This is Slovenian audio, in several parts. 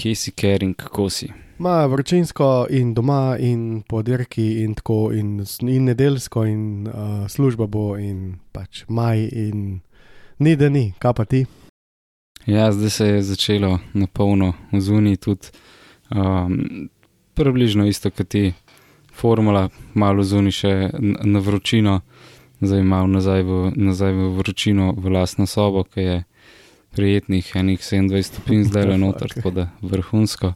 Kje si, ker in kako si? Ma vročinsko in doma, in po dirki, in tako, in, in nedeljsko, in uh, služba bo, in pač maj, in ni da ni, kaj pa ti. Ja, zdaj se je začelo na polno zunaj tudi. Um, približno isto kot ti, formula, malo zunaj še na vročino, zdaj malo nazaj v, nazaj v vročino, v lastno sobo, ki je prijetnih, enih 27 stopinj zdaj le noter, Fuck. tako da vrhunsko.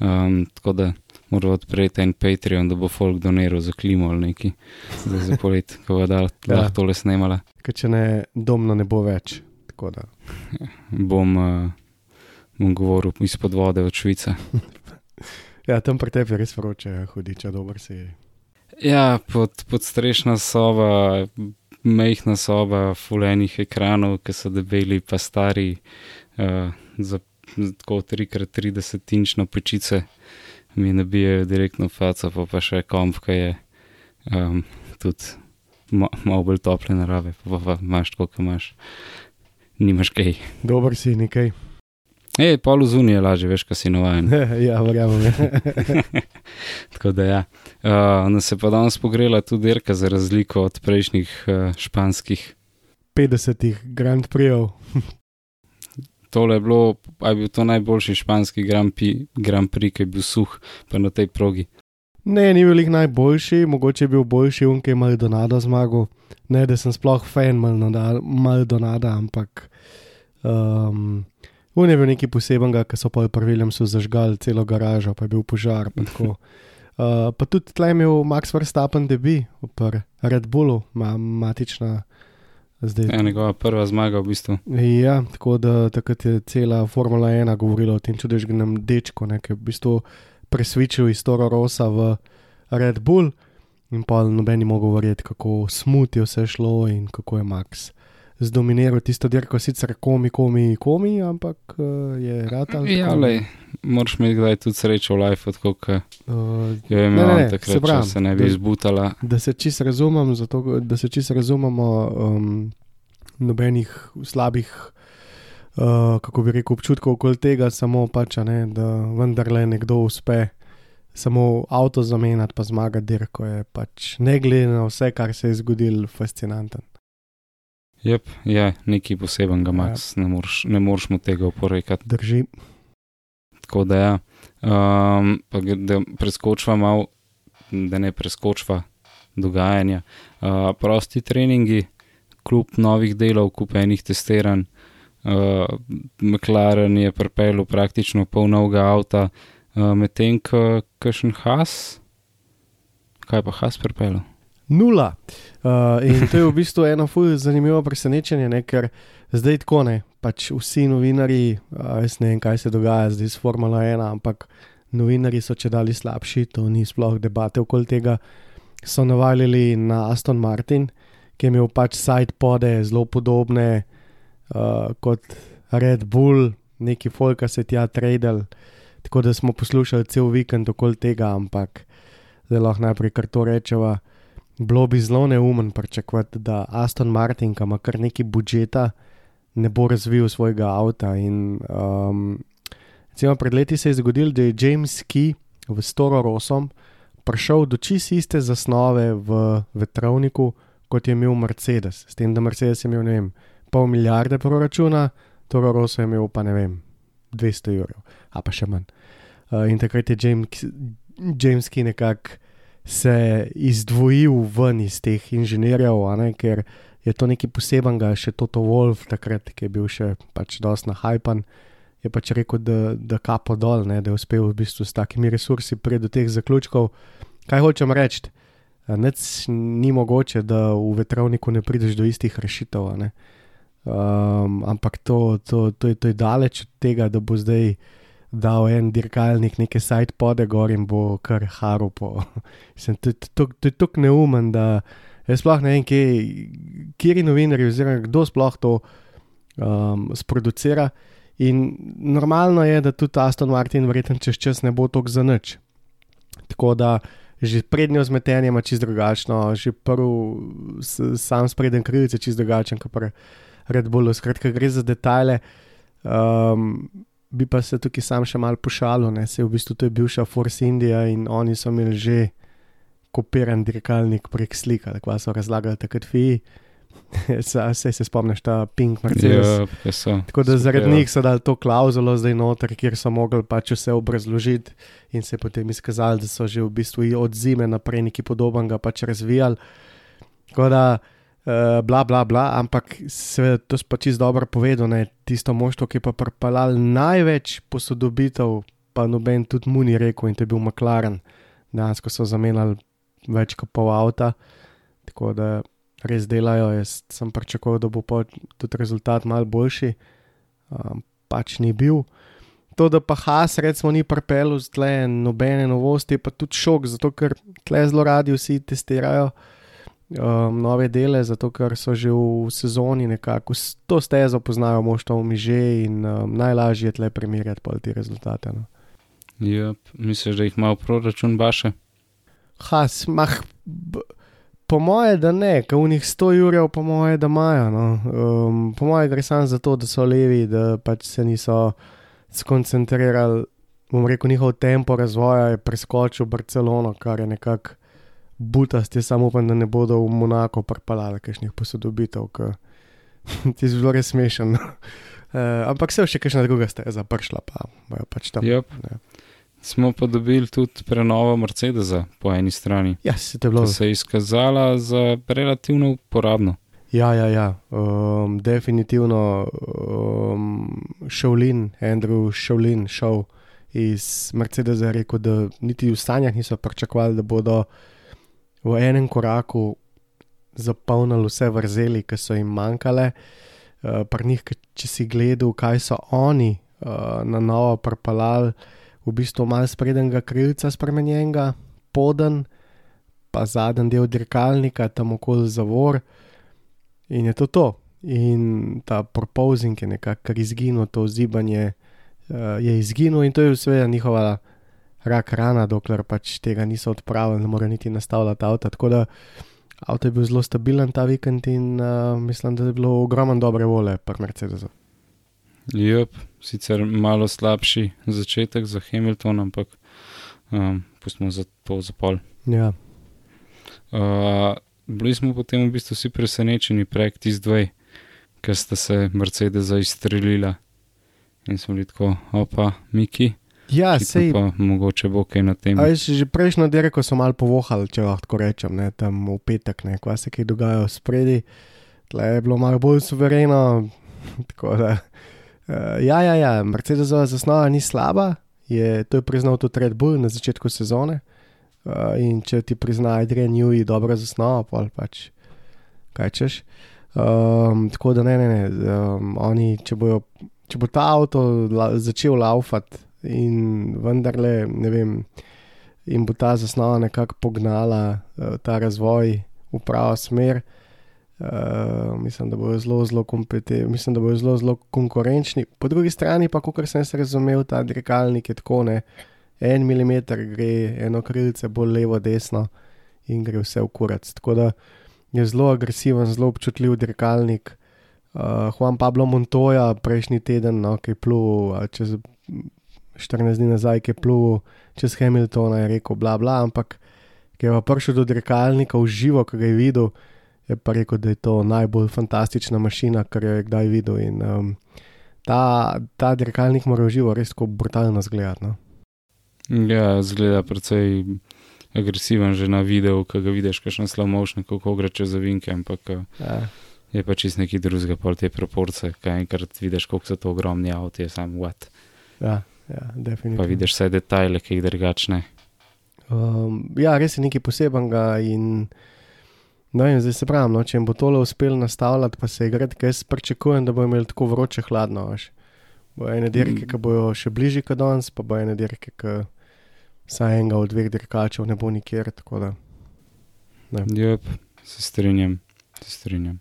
Um, tako da moramo odpreti en Patreon, da bo folk doniral za klimo ali neki, zdaj za polet, ko bo da Ja. lahko tole snemala. Ker če ne, domno ne bo več. Da. Bom, uh, bom govoril izpod vode od Švice. Ja, tam pri tebi je res vroče, hudiča, dober si. Ja, pod, podstrešna soba, mehna soba, fulenih ekranov, ki so debeli, pa stari, uh, za za tako 3x30 inčno pečice, mi nabijajo direktno faco, pa, pa še komp, ki je um, tudi ma, malo bolj tople narave, pa, pa imaš tako, kot imaš. Nimaš kaj. Dober si nekaj. Ej, pol zunaj je lažje, veš, kaj si navajen. ja, verjamem. Tako da ja. Uh, nas je pa danes pogrela tudi dirka, za razliko od prejšnjih uh, španskih. 50 Grand Prix. Tole je bilo, a je bil to najboljši španski Grand Prix, Grand Prix ki je bil suh, pa na tej progi. Ne, ni bil jih najboljši, mogoče je bil boljši unke Maldonado zmagal. Ne, da sem sploh fan Maldonada- Maldonada, ampak um, un je bil nekaj posebenega, ker so pa pravilom so zažgali celo garažo, pa je bil požar. Pa, tako. uh, pa tudi tle je imel Max Verstappen debi, pri Red Bullu, ma, matična. Zdaj, Ja, njegova prva zmaga v bistvu. Ja, tako da takrat je cela Formula 1 govorila o tem čudežnem dečku, ne, ki je v bistvu presvičil iz Toro Rosa v Red Bull in pa noben ni mogel verjeti, kako smut je vse šlo in kako je Max zdominiral tisto dirko, sicer komi, komi, komi, ampak uh, je rad ali Ja, lej, moraš imeti kdaj tudi srečo v life, tako kot Uh, jo je imel takrat, če se ne bi da- izbutala. da se čist razumem, zato, da se čist razumemo, um, nobenih slabih, uh, kako bi rekel, občutkov okoli tega, samo pač, a ne, da vendarle nekdo uspe samo avto zamenjati, pa zmagati dirko, je pač ne glede na vse, kar se je zgodilo, fascinanten. Jep, je nekaj posebenega, Max, ne moreš, ne moreš mu tega oporekati. Drži. Tako da ja. Um, pa da preskočva malo, da ne preskočva dogajanja. Uh, prosti treningi, kljub novih delov, kup enih testiranj. Uh, McLaren je pripeljal praktično pol novega avta, uh, medtem ko kakšen Has, kaj pa Has pripeljal? Nula. Uh, in to je v bistvu eno fulj zanimivo presenečenje, ne, ker zdaj tako ne, pač vsi novinari, uh, jaz ne vem, kaj se dogaja zdaj s Formula 1, ampak novinari so če dali slabši, to ni sploh debate okoli tega. So navalili na Aston Martin, ki je imel pač sidepode zelo podobne uh, kot Red Bull, neki folka se tja tradel, tako da smo poslušali cel vikend okoli tega, ampak zdaj lahko najprej kar to rečeva. Bilo bi zelo neumen pričakovati, da Aston Martin, ki ima kar nekaj budžeta, ne bo razvil svojega avta. In, um, recimo, pred leti se je zgodilo, da je James Key v Storo Rosom prišel do čist iste zasnove v vetrovniku, kot je imel Mercedes. S tem, da Mercedes je imel ne vem, pol milijarde proračuna, Toro Rosso je imel pa ne vem, 200 evrov, a pa še manj. Uh, in takrat je James, James Key nekako se izdvojil ven iz teh inženirjev, ne, ker je to nekaj posebenega, še Toto Wolf, takrat, ki je bil še pač dosti nahajpan, je pač rekel, da, da kapo dol, ne, da je uspel v bistvu s takimi resursi priti do teh zaključkov. Kaj hočem reči? Nec ni mogoče, da v vetrovniku ne prideš do istih rešitev. Um, ampak to, to, to, je, to je daleč od tega, da bo zdaj dal en dirkalnik neke side pode gor in bo kar haru po. Mislim, to, to, to, to je tako neumen, da jaz sploh ne vem, kje, kje novinari oziroma kdo sploh to um, sproducira. In normalno je, da tudi Aston Martin verjetno čez čas ne bo tako za nič. Tako da že prednjo zmetenje ima čist drugačno, že prvi sam spreden krilc je čist drugačen, kot pri Red Bullu. Skratka, gre za detajle. Um, bi pa se tukaj sam še mal pošalil, ne se v bistvu to je bivša Force India in oni so imeli že kopiran dirkalnik prek slika, tako so razlagali takrat fi. Saj se spomniš, ta Pink Mercedes. Ja, so. Tako da zaradi ja. njih so dali to klauzulo zdaj noter, kjer so mogli pač vse obrazložiti in se potem izkazali, da so že v bistvu od zime naprej nekaj podobnega pač razvijali. Tako da, uh, bla, bla, bla, ampak seveda to si pa čist dobro povedal, ne, tisto moštvo, ki je pa pripeljal največ posodobitev, pa noben tudi mu ni rekel in to je bil McLaren. Dejansko so zamenjali več kot pol avta, tako da res delajo. Jaz sem pričakoval, da bo tudi rezultat mal boljši, um, pač ni bil. To, da pa Haas, recimo, ni pripeljal tle nobene novosti, pa tudi šok, zato ker tle zelo radi vsi testirajo um, nove dele, zato ker so že v sezoni nekako to stezo poznajo moštvo v miže in um, najlažje je tle primerjati pol te rezultate. No. Yep. Misliš, da jih ima v proračun baše? Has, mah, b, po moje, da ne, ker v njih 100 jurjev, po moje, da imajo. No. Um, po moje gre samo za to, da so levi, da pač se niso skoncentrirali. Bom rekel, njihov tempo razvoja je preskočil Barcelono, kar je nekako butast. Jaz samo upam, da ne bodo v Monako prpalali kakšnih posodobitev, ker ti je zelo res smešen. Uh, ampak se je še kakšna druga steza pršla, pa bojo pač tam. Yep. Ja. Smo pa dobili tudi prenovo Mercedesa po eni strani, Ja, se te bilo. se je izkazala za relativno uporabno. Ja, ja, ja. Um, definitivno um, Šovlin, Andrew Šovlin, šel iz Mercedesa, je rekel, da niti v sanjah niso pričakovali, da bodo v enem koraku zapolnili vse vrzeli, ki so jim manjkale. Uh, Pri njih, če si gledal, kaj so oni uh, na novo propalali, v bistvu malo sprednjega krilca spremenjenega, poden, pa zadnji del dirkalnika, tam okoli zavor. In je to to. In ta proposing je nekako izginil, to zibanje uh, je izginil in to je seveda njihova rak rana, dokler pač tega niso odpravili, ne more niti nastavljati avta. Tako da avto je bil zelo stabilen ta vikend in uh, mislim, da je bilo ogromno dobre vole pri Mercedesu. Jep, sicer malo slabši začetek za Hamilton, ampak um, pustimo za to za pol. Ja. Uh, bili smo potem v bistvu vsi presenečeni prek tist dve, ker sta se Mercedesa izstrelila in smo bili tako, opa, Miki, Ja, sej, pa mogoče bo kaj na tem. Veš, že prejšnjo dirko so malo povohali, če lahko rečem, ne, tam v petek, ne, kva se kaj dogaja spredi. Tle je bilo malo bolj suvereno. da, uh, ja, ja, ja, Mercedesova zasnova ni slaba, je, to je priznal tudi Red Bull na začetku sezone. Uh, in če ti prizna Adrian Newey dobro zasnovo, pol pač kaj češ. Um, tako da ne, ne, ne, um, oni, če, bojo, če bo ta avto la, začel laufati in vendarle, ne vem, in bo ta zasnova nekako pognala uh, ta razvoj v pravo smer. Uh, mislim, da bodo zelo, zelo kompetentni, mislim, da bodo zelo, zelo konkurenčni. Po drugi strani pa, kot sem se razumel, ta dirkalnik je tako ne. En milimeter gre, eno krilce bolj levo, desno in gre vse v kurac. Tako da je zelo agresiven, zelo občutljiv dirkalnik. Uh, Juan Pablo Montoya prejšnji teden, no, ki je plul čez 14 dni nazaj, ki je plul čez Hamiltona, je rekel bla bla, ampak ki je pa prišel do dirkalnika v živo, ki ga je videl, je pa rekel, da je to najbolj fantastična mašina, kar jo je kdaj videl. In um, ta, ta dirkalnik mora v živo res tako brutalno zgledati. No. Ja, zgleda precej agresiven že na videu, ko ga vidiš, kakšno slow motion, kako gre čez zavinke, ampak uh, Ja. je pa čist neki drugega, pol te proporce, kaj enkrat vidiš, koliko so to ogromni avti, je sam what. Ja, ja, definitivno. Pa vidiš vse detajle, ki jih drugačne. Um, ja, res je nekaj posebenega. In, no, in zdaj se pravi, no, če jim bo tole uspelo nastavljati, pa se igrati, ker jaz pričakujem, da bo imeli tako vroče hladno. Veš. Bo ene dirke, Mm. ki bojo še bližje kot danes, pa bo ene dirke, ki vsaj enega od dveh dirkačev ne bo nikjer. da. Jep, se strinjam, se strinjam.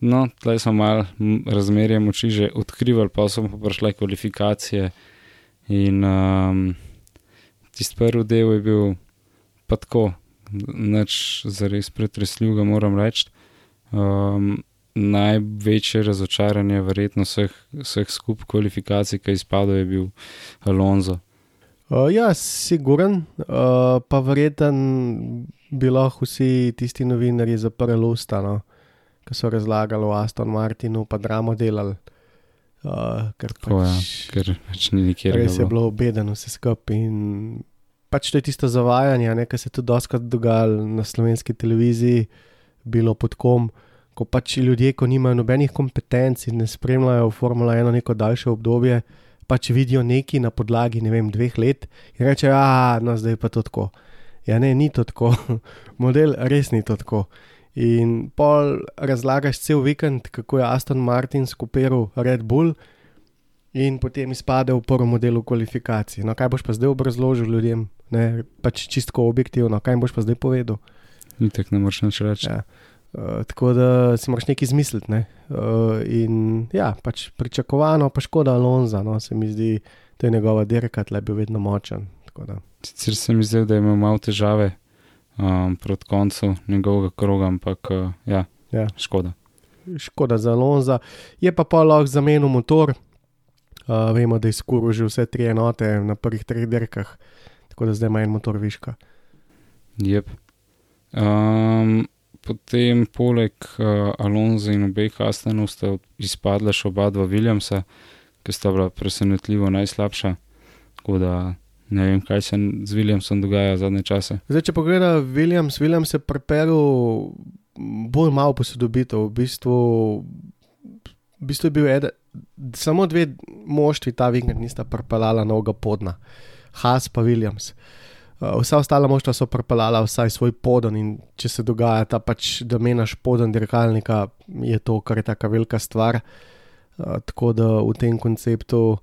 No, tleh smo malo razmerje moči že odkrivali, pa so pa prišle kvalifikacije. In um, tisti prvi del je bil pa tako, nič zares pretresljivega, moram reči. Um, največje razočaranje, verjetno vseh, vseh skupaj kvalifikacij, ki je izpadel, je bil Alonso. Uh, ja, siguren, uh, pa verjeten bi lahko vsi tisti novinari zaprli usta, no, ki so razlagali o Aston Martinu, pa dramo delali. Uh, ker Tako, ja, pač ker več ni nikjer. res je bilo obedeno vse skupaj. In pač to je tisto zavajanje, kar se tudi doskrat dogajalo na slovenski televiziji, bilo pod kom. Ko pač ljudje, ko nimajo nobenih kompetenc in ne spremljajo Formula 1 neko daljše obdobje, pač vidijo nekaj na podlagi ne vem, dveh let in rečejo, da no, zdaj je pa to tako. Ja, ne, ni to tako, model res ni to tako. In pol razlagaš cel vikend, kako je Aston Martin skupiral Red Bull, in potem izpade v prvem modelu kvalifikacij. No, kaj boš pa zdaj obrazložil ljudem, ne, pač čisto objektivno, kaj boš pa zdaj povedal. Itek ne moreš nič reči. Ja. Uh, tako da si moraš nekaj izmisliti. Ne? Uh, in ja, pač pričakovano, pa škoda Alonza, no, se mi zdi, da je njegova dirka tle bil vedno močen. tako da. Sicer se mi zdi, da je imel malo težave um, proti koncu njegovega kroga, ampak uh, ja, Ja. škoda. Škoda za Alonza. Je pa pa lahko zamenil motor. Uh, vemo, da je skuril že vse tri enote na prvih treh dirkah, tako da zdaj ima en motor viška. Yep. Um, potem, poleg uh, Alonso in obeh Astonov, sta izpadla še oba dva Williamsa, ki sta bila presenetljivo najslabša. Tako da ne vem, kaj se z Williamsom dogaja zadnje čase. Zdaj, če pogledaj Williams, Williams je pripeljal bolj malo posodobitev. V bistvu, v bistvu je bil eden, samo dve moštvi ta vikend nista pripeljala novega podna, Haas pa Williams. Uh, Vsa ostala moštva so pripeljala vsaj svoj podon in če se dogaja ta pač, da menaš podon dirkalnika, je to kar je taka velika stvar. Uh, tako da v tem konceptu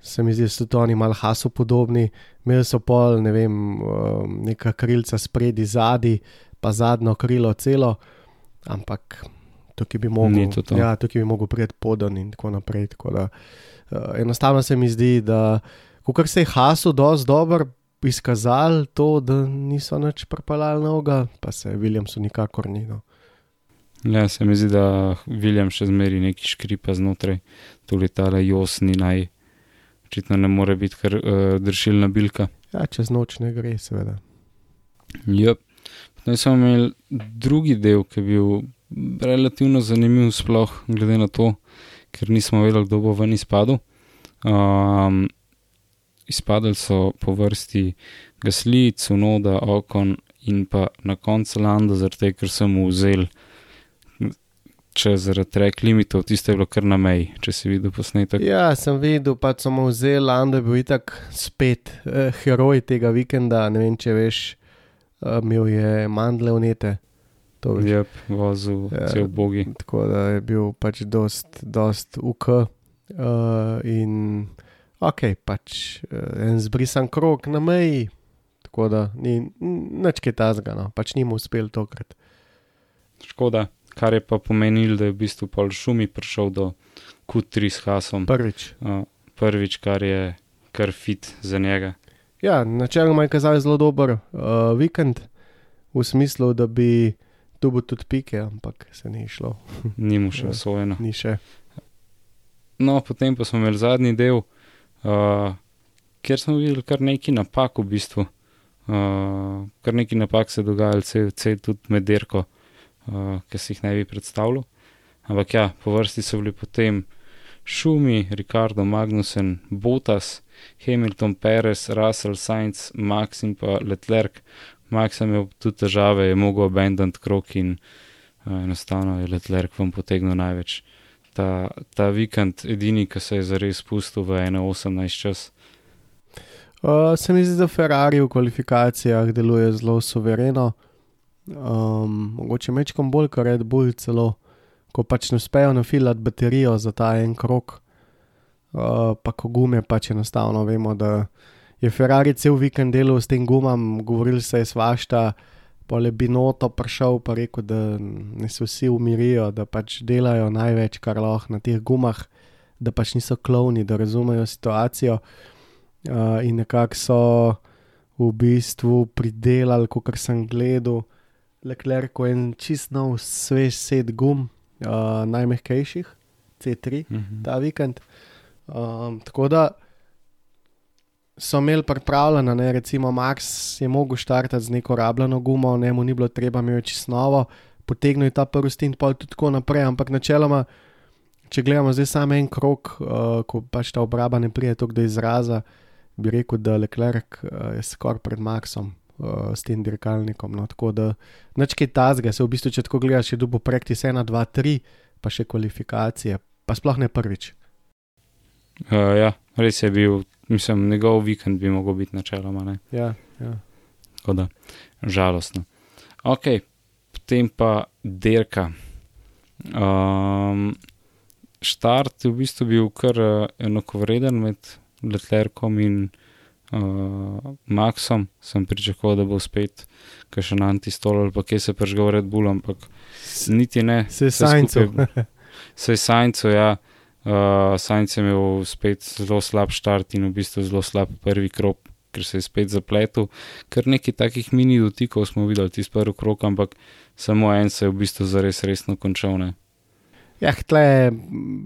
se mi zdi, da so to oni malo hasu podobni. Imeli so pol, ne vem, um, neka krilca spredi, zadnji, pa zadnjo krilo celo, ampak tukaj bi mogel, to to. ja, tukaj bi mogel priti podon in tako naprej. Tako da, uh, enostavno se mi zdi, da kar se je hasu dosti dobro izkazali, to, da niso nič propalali noga, pa se Williamsu nikakor ni. No. Ja, se mi zdi, da William še zmeri neki škripa znotraj, tudi ta jos ni naj, očitno ne more biti kar uh, dršilna bilka. Ja, čez noč ne gre, seveda. Yep. Potem smo imeli drugi del, ki je bil relativno zanimiv, sploh glede na to, ker nismo vedeli, kdo bo ven izpadel. Um, izpadali so po vrsti Gasli, Cunoda, Okon in pa na koncu Landa, zaradi tega, ker sem mu vzel. Če zaradi trek limitov, tiste je bilo kar na meji, če si videl posnetek. Ja, sem videl, pa so mu vzeli, Lando je bil itak spet eh, heroj tega vikenda. Ne vem, če veš, eh, imel je mandle veš. Je vozil Ja. ja. cel bogi. Tako da je bil pač dost, dost UK. Uh, in ok, pač uh, en zbrisan krok na meji. Tako da ni nič kaj tazga, no. pač ni mu uspel tokrat. Škoda, kar je pa pomenilo, da je v bistvu pol šumi prišel do Q3 s Hasom. Prvič. Uh, prvič, kar je kar fit za njega. Ja, načeloma je kazal zelo dober uh, vikend, v smislu, da bi tu bo tudi pike, ampak se ni šlo, Ni mu še Ja. osvojeno. ni še. No, potem pa smo imeli zadnji del, uh, kjer smo videli kar nekaj napak v bistvu. Uh, kar nekaj napak se je dogajalo, cel, cel tudi med dirko, uh, ki si jih ne bi predstavljal. Ampak ja, po vrsti so bili potem Šumi, Ricardo Magnussen, Botas, Hamilton, Perez, Russell, Sainz, Max in pa Leclerc. Max je imel tudi težave, je mogel abandonati krok in uh, enostavno je Leclerc vam potegnil največ. Ta, ta vikend, edini, ki se je zares spustil v 1,18 čas. Uh, se mi zdi, da Ferrari v kvalifikacijah deluje zelo suvereno, um, mogoče mečkom bolj kot Red Bull, celo ko pač ne uspejo nafilati baterijo za ta en krok, uh, pa ko gume pač enostavno vemo, da je Ferrari cel vikend delal s tem gumam, govorili se je svašta, pa le bi noto prišel pa rekel, da ne se vsi umirijo, da pač delajo največ, kar lahko na teh gumah, da pač niso klovni, da razumejo situacijo. Uh, in nekako so v bistvu pridelali, kot sem gledal, Leclerc, ko je en čist nov, svež set gum, uh, najmehkejših, C3, uh -huh. ta vikend. Um, tako da so imeli pripravljeno, ne, recimo Max je mogel štartati z neko rabljeno gumo, ne mu ni bilo treba imeti čisto novo, potegnil je ta prvi stint, pa tudi tako naprej, ampak načeloma. Če gledamo zdaj samo en krok, uh, ko pač ta obraba ne pride tako do izraza, bi rekel, da Leclerc uh, je skoraj pred Maxom, uh, s tem dirkalnikom. No, tako da nečkaj tazga, se v bistvu, če tako gledaš, je dubo praktis 1, 2, 3, pa še kvalifikacije, pa sploh ne prvič. Uh, ja, res je bil, mislim, njegov vikend bi mogel biti načeloma. Ja, ja. Tako da, žalostno. Ok, potem pa dirka. Um, štart je v bistvu bil kar enakovreden med Leclercom in Maxom, sem pričakoval, da bo spet še na antistol ali pa kje se prežgal Red Bull, ampak niti ne. Se je sajnco. Se je sajnco, ja. Uh, Sajnc je imel spet zelo slab start in v bistvu zelo slab prvi krok, ker se je spet zapletel. Ker nekaj takih mini dotikov smo videli, tisti prvi krok, ampak samo en se je v bistvu zares resno končal. Ne? Ja, tle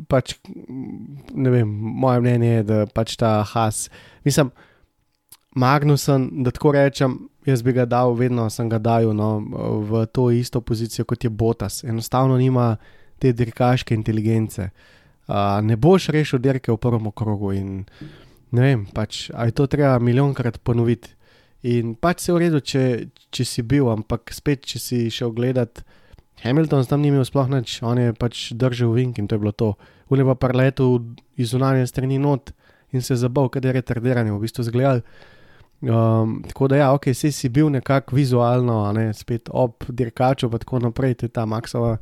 pač, ne vem, moje mnenje je, da pač ta has. Mislim, Magnusen, da tako rečem, jaz bi ga dal, vedno sem ga dal no, v to isto pozicijo kot je Botas. Enostavno nima te dirkaške inteligence. Uh, ne boš rešil dirke v prvem krogu in ne vem, pač, je to treba milijonkrat ponoviti. In pač se je v redu, če, če si bil, ampak spet, če si šel gledat. Hamilton tam ni imel sploh nič, on je pač držal vink in to je bilo to. Ule pa par letu iz zunanje strani not in se zabal, kaj je retardiranje, v bistvu zgledal. Um, tako da, ja, ok, si, si bil nekako vizualno, ne, spet ob dirkaču, pa tako naprej, to je ta maksova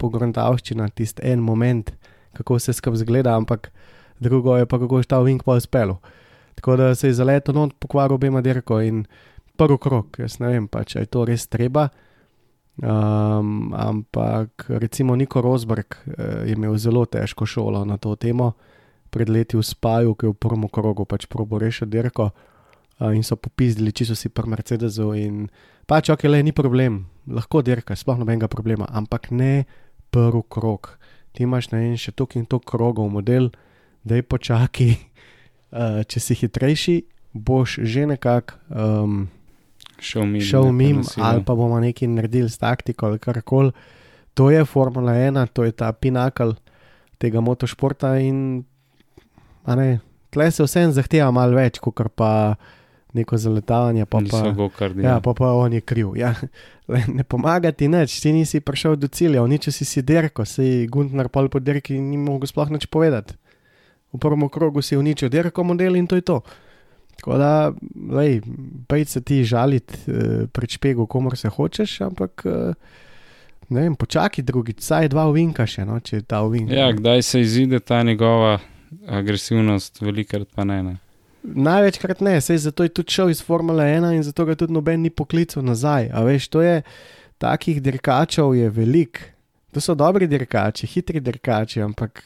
pogruntavščina, tisti en moment, kako se skupaj zgleda, ampak drugo je pa kako je ta Wing pa uspel. Tako da se je za leto not pokvaril obema dirko in prvi krok, jaz ne vem, pa, če je to res treba. Um, ampak recimo Niko Rosberg eh, je imel zelo težko šolo na to temo, pred leti v Spaju, ki je v prvem krogu pač probo rešil dirko in so popizdili, če so si pri Mercedesu. In pač, ok, le ni problem, lahko dirka, sploh nobenega problema, ampak ne prvi krok. Ti imaš na en še tok in tok krogov model, da je počaki, uh, če si hitrejši, boš že nekako um, šel mimo, šel mim, ali pa bomo nekaj naredili s taktiko ali kar koli. To je Formula 1, to je ta pinakal tega motošporta in tle se vsem zahteva malo več, kot pa neko zaletavanje, pa pa, gokard, ja, pa pa on je kriv. Ja. Ne pomaga ti nič, ti nisi prišel do cilja, nič si si derko, si Gunnar pol po derki ni mogel sploh nič povedati. V prvem krogu si uničil derko model in to je to. Tako da, lej, pej se ti žaliti eh, pred špegu, komor se hočeš, ampak eh, ne vem, počakaj drugič, saj dva uvinka še, no, če je ta uvinka. Ja, kdaj se izide ta njegova agresivnost, velikrat pa ne. ne. Največkrat ne, sej zato je tudi šel iz Formule 1 in zato ga tudi noben ni poklical nazaj. A veš, to je takih dirkačev je velik. To so dobri dirkači, hitri dirkači, ampak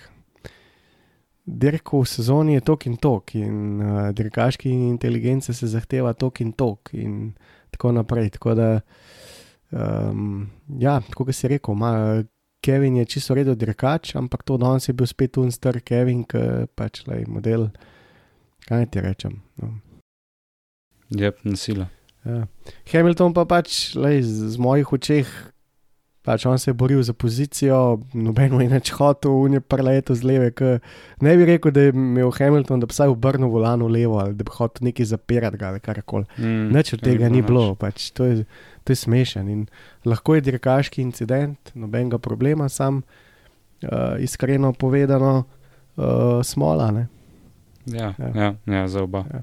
dirko v sezoni je tok in tok in uh, dirkaški inteligence se zahteva tok in tok in tako naprej. Tako da, um, ja, kot si rekel, ma, Kevin je čisto redo dirkač, ampak to danes je bil spet unstar Kevin, ki pač le model kaj ti rečem. No. Je pa nasila. Ja. Hamilton pa pač, lej, z, z mojih očeh, pač on se je boril za pozicijo, nobeno je več hotel, v njej preleto z leve. Ne bi rekel, da je imel Hamilton, da bi vsaj obrnil volano levo ali da bi hotel nekaj zapirati ali karkoli. Mm, Nič od tega ni bilo, pač, to, je, to je smešen in lahko je dirkaški incident, nobenega problema, sam uh, iskreno povedano, uh, smola. Ne? Ja, ja. Ja, ja, za oba. Ja.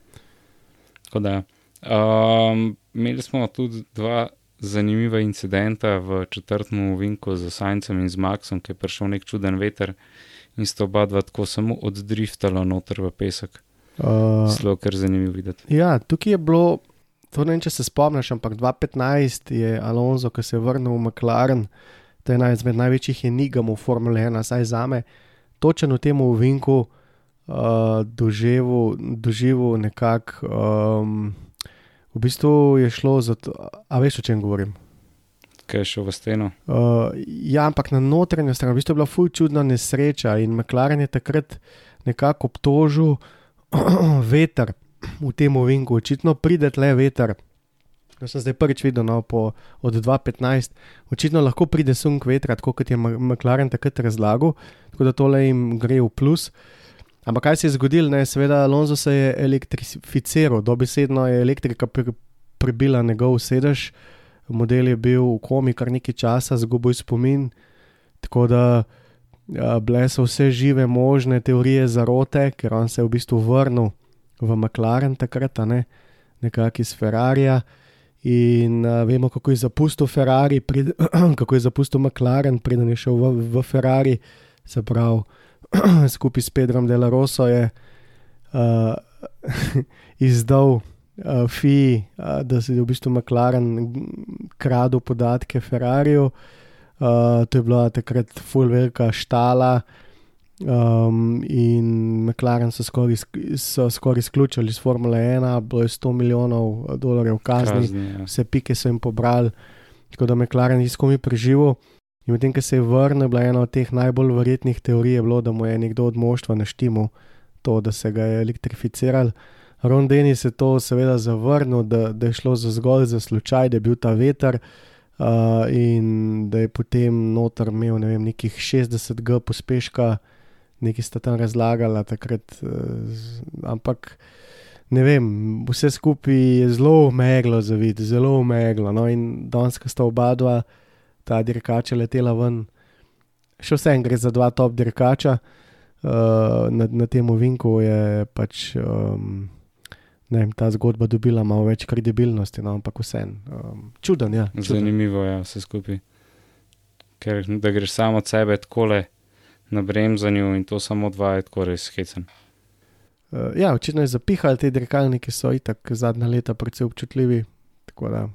Tako da, um, imeli smo tudi dva zanimiva incidenta v četrtem uvinku z Sajncem in z Maxom, ki je prišel nek čuden veter in sta oba dva tako samo oddriftala noter v pesek. Uh, Zelo kar zanimivo videti. ja, tukaj je bilo, to ne vem, če se spomniš, ampak 2015 je Alonso, ki se je vrnil v McLaren, to je ena izmed največjih enigam v Formule 1, saj za me, točno v tem uvinku uh, doživel, doživel nekako. Um, v bistvu je šlo za to, a veš, o čem govorim. Kaj je šel v steno? Uh, ja, ampak na notranjo stran, v bistvu je bila fuj čudna nesreča in McLaren je takrat nekako obtožil veter v tem ovinku, očitno pride le veter. To sem zdaj prvič videl no, po, od 2015, očitno lahko pride sunk vetra, tako kot je McLaren takrat razlagal, tako da tole jim gre v plus. Ampak kaj se je zgodilo, ne, seveda Alonso se je elektrificiral, dobesedno je elektrika pri, prebila njegov sedež, model je bil v komi kar nekaj časa, zgubil je spomin. Tako da a, bile so vse žive možne teorije zarote, ker on se je v bistvu vrnil v McLaren takrat, ne? Nekako iz Ferrarija. In a, vemo, kako je zapustil Ferrari, pred, kako je zapustil McLaren, preden je šel v, v Ferrari, se pravi, skupaj s Pedrom Delaroso je uh, izdal uh, FI, uh, da se je v bistvu McLaren kradel podatke Ferrariju. Uh, to je bila takrat full velika štala. Um, in McLaren so skoraj so skoraj izključili iz Formule 1, bilo je 100 milijonov dolarjev kazni, Kazni, ja. vse pike so jim pobrali, tako da McLaren je skomi preživel. In medtem, ko se je vrnil, bila ena od teh najbolj verjetnih teorij, bilo, da mu je nekdo od moštva naštimo to, da se ga je elektrificiral. Ron Dennis je to seveda zavrnil, da, da je šlo za zgolj za slučaj, da je bil ta veter uh, in da je potem noter imel ne vem, nekih 60 G pospeška, nekaj sta tam razlagala takrat, uh, ampak ne vem, vse skupaj je zelo meglo za vid, zelo meglo. No, in danes, ko sta oba dva, ta dirkača letela ven, še vsem gre za dva top dirkača. Uh, na, na tem ovinku je pač um, ne vem, ta zgodba dobila malo več kredibilnosti, no, ampak vseeno. Um, čuden, ja. Čuden. Zanimivo je vse skupaj. Ker da greš samo od sebe takole na bremzanju in to samo dva je tako res hecen. Uh, ja, očitno je zapihali te dirkalniki, so itak zadnja leta precej občutljivi. Tako da,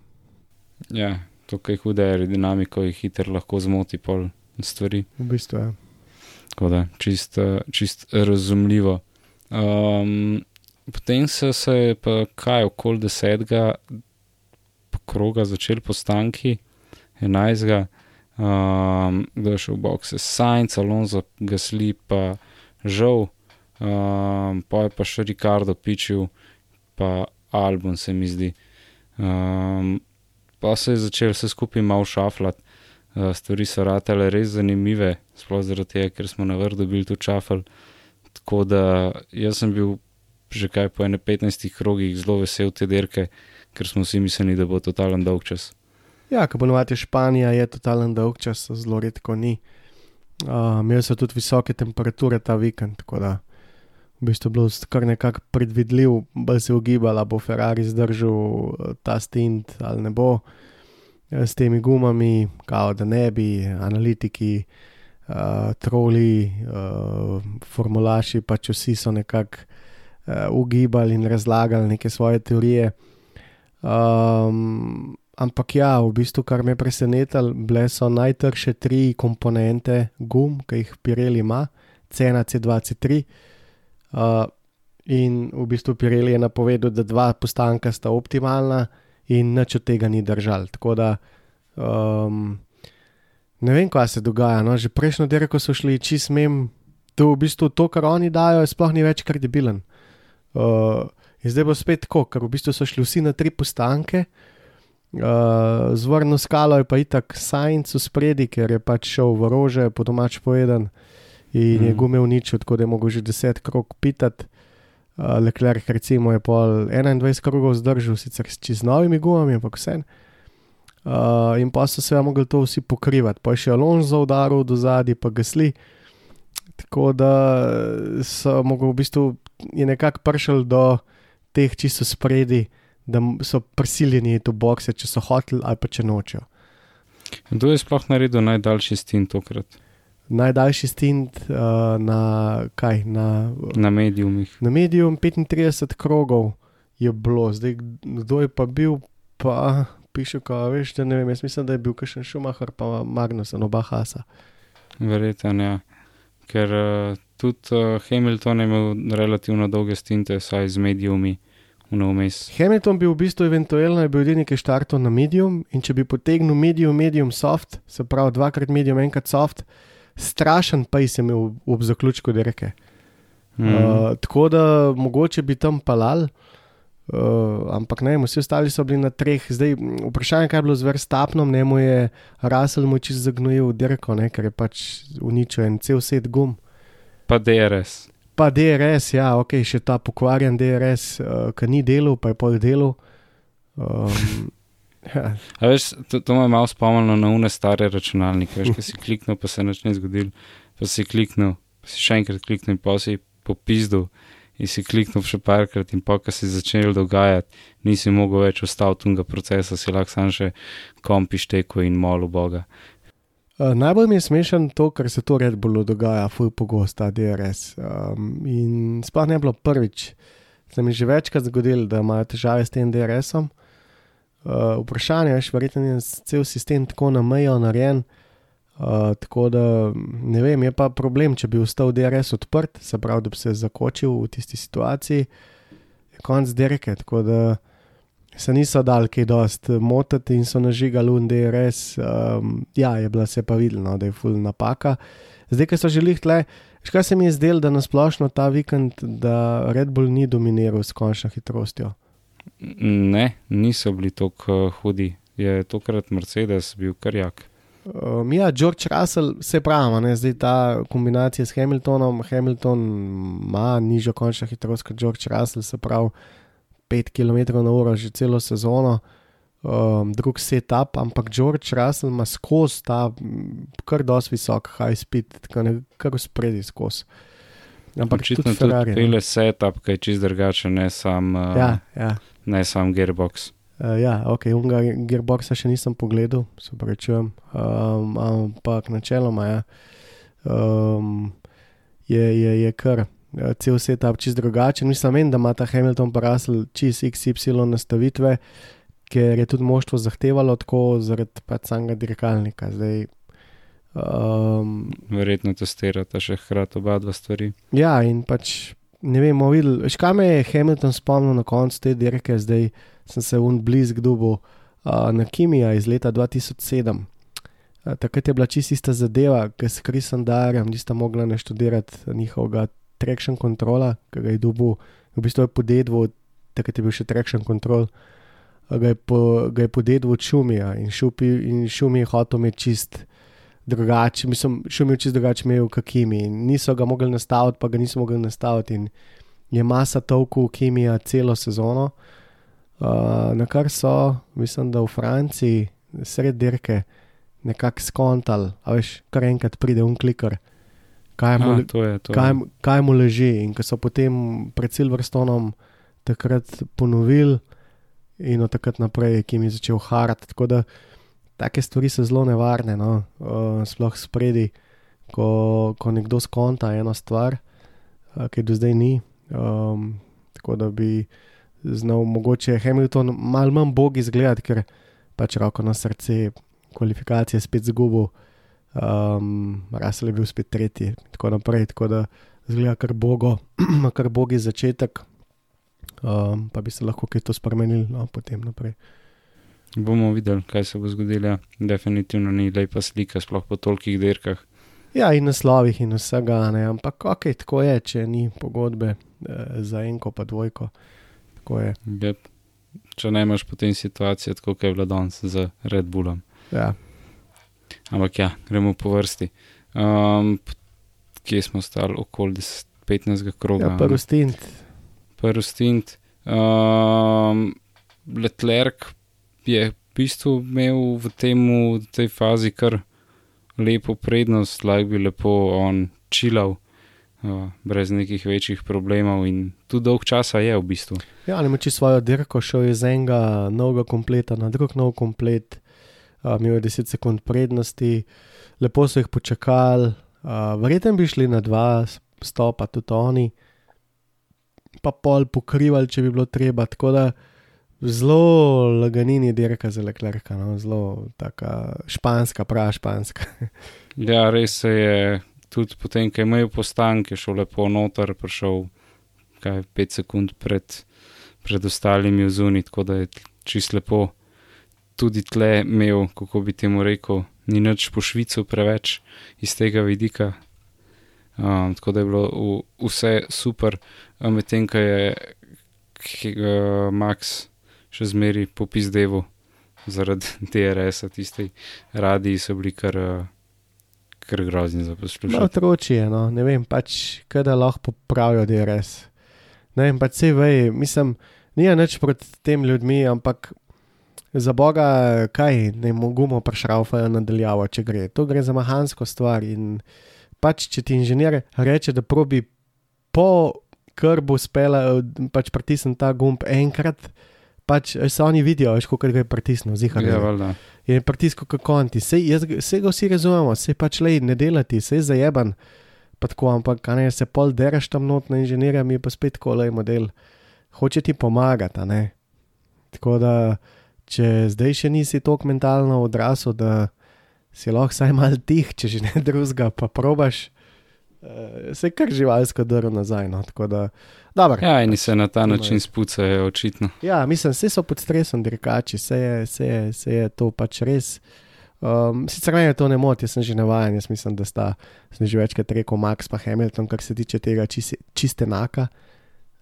Ja, to, kaj hude aerodinamiko, jih hitro lahko zmoti pol stvari. v bistvu je. Ja. Tako da, čist, eh, čist razumljivo. Um, potem so se pa kaj okoli desetega kroga začeli postanki, enajstega, um, kdo je šel v boxe, Sajnc, Alonso, Gasli, pa žal, um, pa je pa še Ricardo pičil, pa Albon se mi zdi. Um, pa se je začel vse skupaj malo šaflati. Uh, stvari so ratale res zanimive, sploh zaradi tega, ker smo na vrhu dobili tu čafel. Tako da jaz sem bil že kaj po 15 krogih zelo vesel te dirke, ker smo vsi mislili, da bo totalen dolg čas. Ja, ko ponovadi Španija je totalen dolg čas, zelo redko ni. Uh, imeli so tudi visoke temperature ta vikend, tako da bistvu je bilo kar nekako predvidljiv, bolj se ugibala, bo Ferrari zdržal eh, ta stint ali ne bo eh, s temi gumami, kao da ne bi, analitiki, uh, troli, uh, formulaši, pač vsi so nekako uh, ugibali in razlagali neke svoje teorije. Um, ampak ja, v bistvu, kar me je presenetilo, bile so najtrše tri komponente gum, ki jih Pirelli ima, C1, C2, C3. Uh, in v bistvu Pirelli je napovedal, da dva postanka sta optimalna, in nič od tega ni držal. Tako da um, ne vem, kaj se dogaja. No? Že prejšnjo dirko so šli, če smem, to v bistvu to, kar oni dajo, sploh ni več kredibilen. Uh, in zdaj bo spet tako, ker v bistvu so šli vsi na tri postanke. Uh, z vrno skalo je pa itak Sajnc v spredi, ker je pač šel v rože, po domač povedan, in mm. je Mhm. gume uničil, tako da je mogel že 10 krog pitati. Uh, Leclerc, recimo, je pol 21 krogov zdržal, sicer s čez novimi gumami, ampak vse. Uh, in pa so se mogli to vsi pokrivati, pa je še Alonso udaril do zadaj, pa gasli. Tako da so mogli v bistvu je nekako prišel do teh čisto spredi, da so prisiljeni v bokse, če so hoteli ali pa če nočejo. Kdo je sploh naredil najdaljši stint tokrat Najdaljši stint uh, na kaj? Na, na medijumih? na mediju 35 krogov je bilo, zdaj kdo je pa bil, pa piše, ko veš, da ne vem. Jaz mislim, da je bil kakšen Šumahar, pa Magnusen, oba Hasa. Verjetno, ja. Ker uh, tudi uh, Hamilton je imel relativno dolge stinte, saj z medijumi. Hamilton bi v bistvu eventualno bil edini, ki je štartal na medium in če bi potegnil medium, medium soft, se pravi dvakrat medium, enkrat soft, strašen pa je imel ob zaključku dirke. Mm. Uh, tako da mogoče bi tam palal, uh, ampak ne, vsi ostali so bili na treh. Zdaj, vprašanje, kaj je bilo z Verstapnom, ne mu je Russell mu čist zagnojil dirko, ne, ker je pač uničil en cel set gum. Pa DRS. Pa DRS, ja, ok, še ta pokvarjen DRS, uh, ki ni delal, pa je pol delal. Um, ja, A veš, to, to me je malo spomnilo na une stare računalnike. Veš, ko si kliknil, pa se nič ne zgodil, pa si kliknil, pa si še enkrat kliknil, pa si popizdil. In si kliknil še parkrat, in pa, ko si začel dogajati, nisi mogel več ustaviti tega procesa, si lahko sam še kompiš teko in molil Boga. Uh, najbolj mi je smešen to, kar se to Red Bullu dogaja, fuj pogosto, ta DRS. Um, in sploh ne bilo prvič. Se mi je že večkrat zgodilo, da imajo težave s tem DRS-om. Uh, vprašanje je, verjetno je cel sistem tako na mejo narejen. Uh, tako da ne vem, je pa problem, če bi ostal DRS odprt, se pravi, da bi se zakočil v tisti situaciji, je konc dirke. Tako da se niso dal kaj dost motiti in so nažigali un DRS. Um, ja, je bila se pa videla, da je full napaka. Zdaj, ki so želeli tle, škaj se mi je zdelo, da nasplošno ta vikend, da Red Bull ni dominiral s končno hitrostjo. Ne, niso bili tako uh, hudi. Je tokrat Mercedes bil kar jak. Um, ja, George Russell, se pravi, ne, zdaj ta kombinacija s Hamiltonom. Hamilton ima nižjo končno hitrost kot George Russell, se pravi 5 km/h že celo sezono, um, drug setup, ampak George Russell ima skozi ta m, kar dosti visok high speed, tako ne kar spredi skozi. Ampak Očitno tudi tudi Ferrari. pele setup, ki je čist drugačen, ne sam, uh, Ja, ja. Ne sam gearbox. Uh, ja, ok, unga gearboxa še nisem pogledal, se pravičujem, um, ampak načeloma ja, um, je, je, je kar uh, cel setup čist drugačen. Mislim, vem, da ima ta Hamilton pa Russell čist XY nastavitve, ker je tudi moštvo zahtevalo tako zaradi pač samega dirkalnika. Zdaj, um, Verjetno testirata še hkrati oba dva stvari. Ja, in pač ne vemo, videl, škaj me je Hamilton spomnil na koncu te dirke, zdaj sem se un blizu dubu uh, na Kimija iz leta 2007. Uh, takrat je bila čisto ista zadeva, ker s Krisom Darjem nista mogla naštudirati njihovega traction kontrola, ki ga je dubu, v bistvu je podedvo, takrat je bil še traction control. uh, Ga je, po, ga je podedvo od Šumija in, šupi, in Šumi je hotel imeti čist drugače, mislim, šumil čist drugače imel kot Kimi. In niso ga mogli nastaviti, pa ga niso mogli nastaviti. In je masa toku Kimija celo sezono, uh, na kar so, mislim, da v Franciji, sred dirke, nekako skontali, a veš, kar enkrat pride un kliker. Kaj mu, A, to je to. kaj, kaj mu leži. In ko so potem pred Silverstonom takrat ponovili, in od takrat naprej je Kimi začel harati. Tako da take stvari so zelo nevarne, no? uh, sploh spredi, ko, ko nekdo skonta eno stvar, uh, ki do zdaj ni. Um, tako da bi znal mogoče Hamilton malo manj bog izgledati, ker pač roko na srce, kvalifikacije spet zgubil. Um, Rasel je bil spet tretji, in tako naprej. Tako da zgleda kar bogo, kar bogi začetek, um, pa bi se lahko kaj to spremenili, no, potem naprej. Bomo videli, kaj se bo zgodilo. Definitivno ni lepa slika, sploh po tolikih dirkah. Ja, in naslovih in vsega, ne, ampak ok, tako je, če ni pogodbe eh, za enko, pa dvojko. Yep. Če ne imaš potem situacije, tako kot je bila danes z Red Bullom. Ja. Ampak ja, gremo po vrsti. Um, kje smo stali, okoli 10 15 kroga. Ja, prvi stint. prvi stint. Um, Leclerc je v bistvu imel v, temu, v tej fazi kar lepo prednost, lahko bi lepo on čilal. uh, brez nekih večjih problemov in tu dolg časa je v bistvu. Ja, ali moči svojo dirko, šel je z enega novega kompleta na drug nov komplet, uh, imel je 10 sekund prednosti, lepo so jih počakali, uh, verjetno bi šli na dva stopa, tudi oni, pa pol pokrivali, če bi bilo treba. Tako da zelo laganini dirka za leklerka, no? zelo taka španska, prav španska. ja, res je tudi potem, ko je imel postanke, šel lepo noter, prišel kaj 5 sekund pred, pred ostalimi zunit, tako da je čist lepo. Tudi tle imel, kako bi temu rekel, ni nič po Švicu preveč iz tega vidika. Um, tako da je bilo v, vse super, medtem ko je uh, Max še zmeri popizdevo zaradi DRS-a, tisti radiji so bili kar, kar grozni za poslušanje. No, otroci je, no, ne vem, pač, kada lahko popravijo DRS. Ne vem, pač ve, mislim, ni nič proti tem ljudmi, ampak za Boga, kaj ne mogomo prešraufajo nadaljavo, če gre. To gre za mehansko stvar in pač, če ti inženir reče, da probi po krbu spela, pač pritisnem ta gumb enkrat, pač se oni vidijo, veš, kako ga je pritisnil, zihar. Ja, valjda. Je pritisk, kako konti, vse ga vsi razumemo, vse pač le ne delati, vse je zajeban. Pa tako, ampak ne, se pol deraš tam not na inženirja, mi pa spet kolej model. Hoče ti pomagati, ne. Tako da, če zdaj še nisi tako mentalno odrasel, da si lahko vsaj mal tih, če že ne drugega, pa probaš, se kar živalsko drvo nazaj. No, da, dobro. Ja, in se na ta način spucajo, očitno. Ja, mislim, vse so pod stresom dirkači, vse je, vse je, vse je to pač res. Um, sicer me to ne moti, jaz sem že navaden, jaz mislim, da sta že večkrat rekel Max pa Hamilton, kar se tiče tega čiste, čiste naka.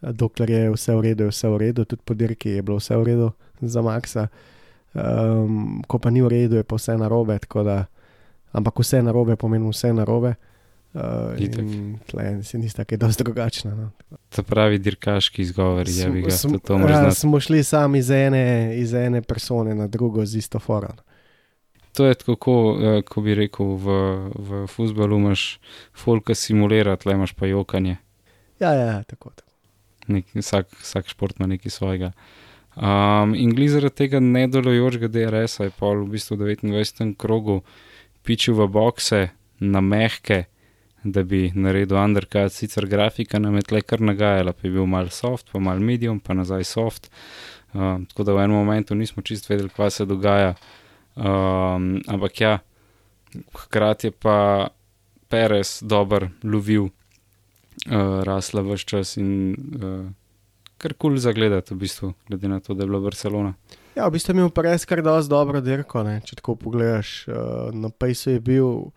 Dokler je vse v redu, je vse v redu, tudi po dirki je bilo vse v redu za Maxa. Um, ko pa ni v redu, je pa vse narobe. Da, ampak vse narobe pomeni vse narobe. Uh, Tle si nista kaj dosti drugačna. No. To pravi dirkaški izgovor, je bi ga Smo- to ja, možno. smo šli sami iz ene, iz ene persone na drugo z isto foran. To je tako, ko, eh, ko bi rekel, v, v futbalu imaš folka simulirati, le imaš pa jokanje. Ja, ja, ja, tako. tako. Nek, vsak, vsak šport ima nekaj svojega. Um, in glede zaradi tega nedelujočega DRS-a je pol v bistvu v 29. krogu pičil v bokse na mehke, da bi naredil undercut. Sicer grafika nam je tle kar nagajala, pa je bil mal soft, pa mal medium, pa nazaj soft. Um, tako da v enem momentu nismo čist vedeli, kaj se dogaja. Um, ampak ja, hkrati je pa Perez dober lovil uh, rasla vse čas in uh, kar kul cool zagledati, v bistvu, glede na to, da je bila Barcelona. Ja, v bistvu je imel res kar dosti dobro dirko. Ne? Če tako pogledaš, uh, na Pejsu je bil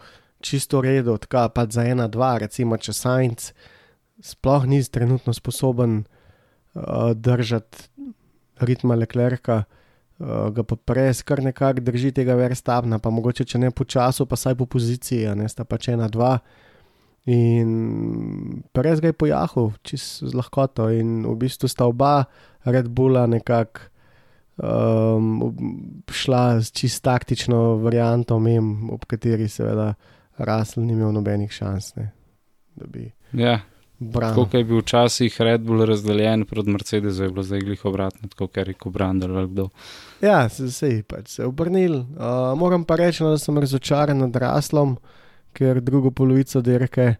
čisto redo, tako pa za ena, dva, recimo če Sajnc sploh ni trenutno sposoben uh, držati ritma Leclerca. Uh, ga pa res kar nekako drži tega verstavna, pa mogoče če ne po času, pa saj po poziciji, ne sta pač ena, dva. In res ga je pojahal, čisto z lahkoto. In v bistvu sta oba Red Bulla nekako um, šla z čist taktično varianto, mem, ob kateri seveda Rasel ni imel nobenih šans, ne, da bi Ja, branil. tako je bil včasih Red Bull razdeljen proti Mercedesu, je bilo zdaj glih obratno, tako ker je rekel Brandel ali kdo. Ja, se, se, pač se je obrnil. Uh, moram pa reči, no, da sem razočaran nad Raslom, ker drugo polovico dirke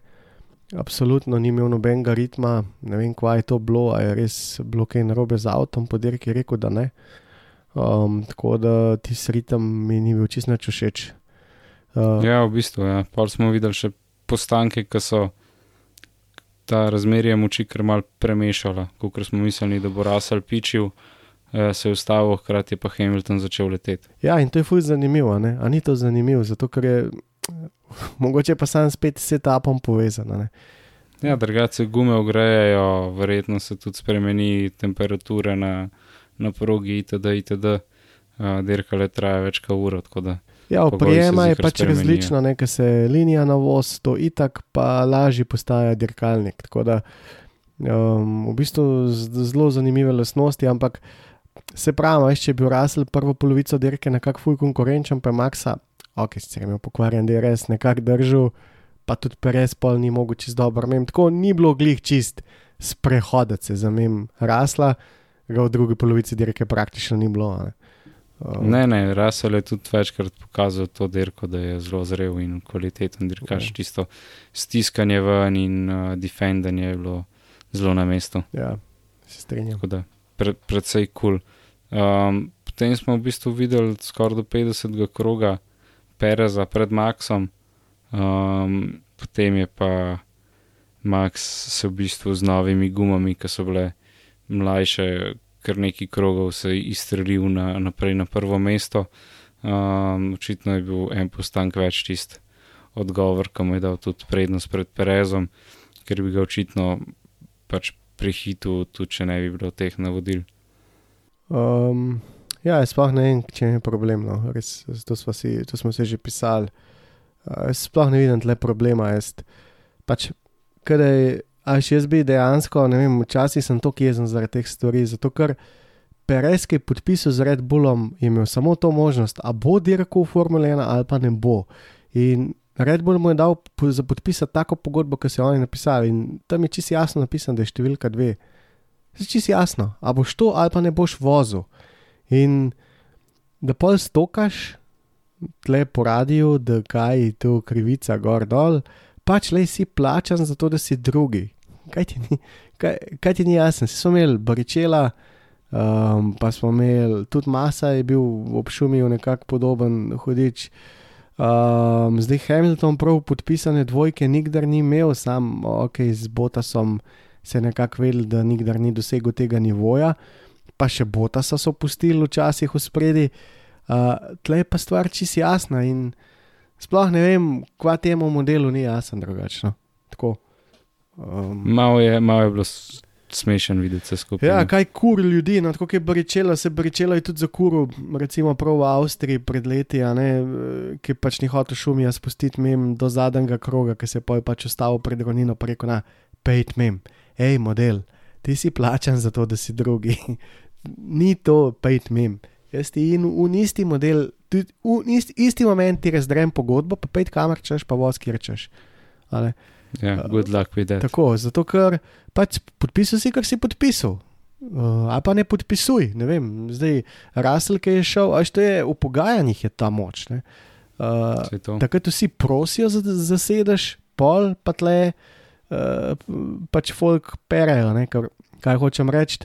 absolutno ni imel nobenega ritma. Ne vem, kaj je to bilo, a je res bilo kaj narobe z avtom, po dirki je rekel, da ne. Um, tako da ti ritem mi ni bil čisto všeč. Uh, Ja, v bistvu, ja. Pol smo videli še postanke, ki so ta razmerje moči kar mal premešala, kot smo mislili, da bo Russell pičil, eh, se je ustavil, hkrati je pa Hamilton začel leteti. Ja, in to je fuj zanimivo, ne? a ni to zanimivo, zato ker je mogoče pa sam spet s etapom povezan. Ne? Ja, drugače gume ogrejejo, verjetno se tudi spremeni temperatura na, na progi itd. itd. Uh, Dirka le traja več kot uro, tako da Ja, oprijema je pač spremenijo. različna, ne, ker se linija na voz, to itak pa lažje postaja dirkalnik. Tako da um, v bistvu zelo zanimive lastnosti, ampak se pravi, veš, če je bil Russell prvo polovico dirke nekako fuj konkurenčen, pa Maxa, ok, sicer je imel pokvarjen DRS, nekako držal, pa tudi Perez pol ni mogel čist dobro. Mem, tako ni bilo glih čist sprehodati se za mem rasla, ga v drugi polovici dirke praktično ni bilo. Ne. Uh, Ne, ne, Russell je tudi večkrat pokazal to dirko, da je zelo zrel in kvaliteten dirkaš. Ja. Tisto stiskanje ven in uh, defendanje je bilo zelo na mestu. Ja, se strinjam. Tako da pre, predvsej kul. Cool. Um, potem smo v bistvu videli skoraj do 50. kroga Pereza pred Maxom, um, potem je pa Max se v bistvu z novimi gumami, ki so bile mlajše, kar neki krogov se je izstrelil na, naprej na prvo mesto. Um, očitno je bil en postank več tist odgovor, ki mu je dal tudi prednost pred Perezom, ker bi ga očitno pač prehitil, tudi če ne bi bilo teh navodil. Um, ja, sploh ne vem, če je problem. No. Res, to, si, to smo se že pisali. Uh, sploh ne vidim tle problema. Jaz, pač, kadaj, až jaz bi dejansko, ne vem, včasih sem tako jezen zaradi teh stvari, zato ker Perez, ki je podpisal z Red Bullom, je imel samo to možnost, a bo dirkal v Formule 1 ali pa ne bo. In Red Bull mu je dal za podpisati tako pogodbo, kot so oni napisali. In tam je čisto jasno napisano, da je številka dve. Zdaj čisto jasno, a boš to ali pa ne boš vozil. In da pol stokaš, tle po radiju, da kaj je tu krivica gor dol, pač le si plačan za to, da si drugi. Kaj ti ni, kaj, kaj ti ni jasno? Si smo imeli baričela, um, pa smo imeli tudi masa, je bil ob šumi nekako podoben hodič. Um, zdaj Hamilton prav podpisane dvojke nikdar ni imel, sam ok, z Botasom se je nekako vedel, da nikdar ni dosegel tega nivoja, pa še Botasa so pustili včasih v spredi. Uh, tle je pa stvar čist jasna in sploh ne vem, kva temu modelu ni jasen drugačno. Tako. Um, Malo je, malo je bilo smešen videti vse skupaj. Ja, kaj kur ljudi, no, tako je bričela, se bričela je tudi za kuru, recimo prav v Avstriji pred leti, ne, eh, ki pač ni hotel šumija spustiti mem do zadnjega kroga, ki se je pol pač ustavil pred ronino, pa rekel na, pejt mem, hej model, ti si plačan za to, da si drugi. ni to pejt mem. Jaz ti in v isti model, tudi v isti, isti moment ti razdrem pogodbo, pa pejt kamor češ, pa voz kjer češ. Ja, good luck with that. Tako, zato ker pač podpisal si, kar si podpisal. Uh, ali pa ne podpisuj, ne vem, zdaj Russell, ki je šel, až to je v pogajanjih, je ta moč. ne. Uh, takrat vsi prosijo za za sedež, pol pa tle, uh, pač folk perejo, ne, kar, kaj hočem reči.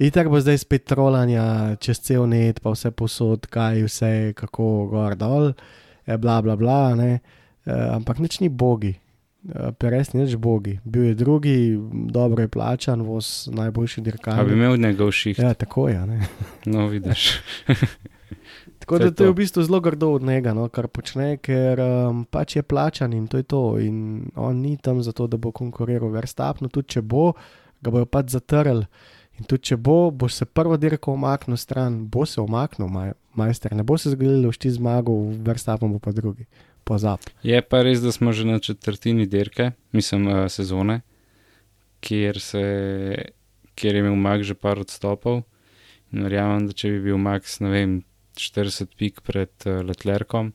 Itak bo zdaj spet trolanja čez cel net, pa vse posod, kaj vse, kako gor dol, eh, bla bla bla, ne. Uh, ampak nič ni bogi. Uh, Perez ni več bogi. Bil je drugi, dobro je plačan, voz najboljši A bi dirkalnik. imel njegov šiht, Ja, tako je. Ne? no vidiš. Tako da je to je v bistvu zelo grdo od njega, no, kar počne, ker um, pač je plačan in to je to. In on ni tam zato, da bo konkuriral Verstapnu, tudi če bo, ga bojo pač zatrl. In tudi če bo, boš se prvo dirko omaknil stran, bo se omaknil, maj, majster, ne bo se zgodilo, da boš zmagal, Verstapnu bo pa drugi. Pozab. Je pa res, da smo že na četrtini dirke, mislim, uh, sezone, kjer, se, kjer je imel Max že par odstopov. In verjamem, da če bi bil Max, ne vem, 40 pik pred uh, Letlerkom,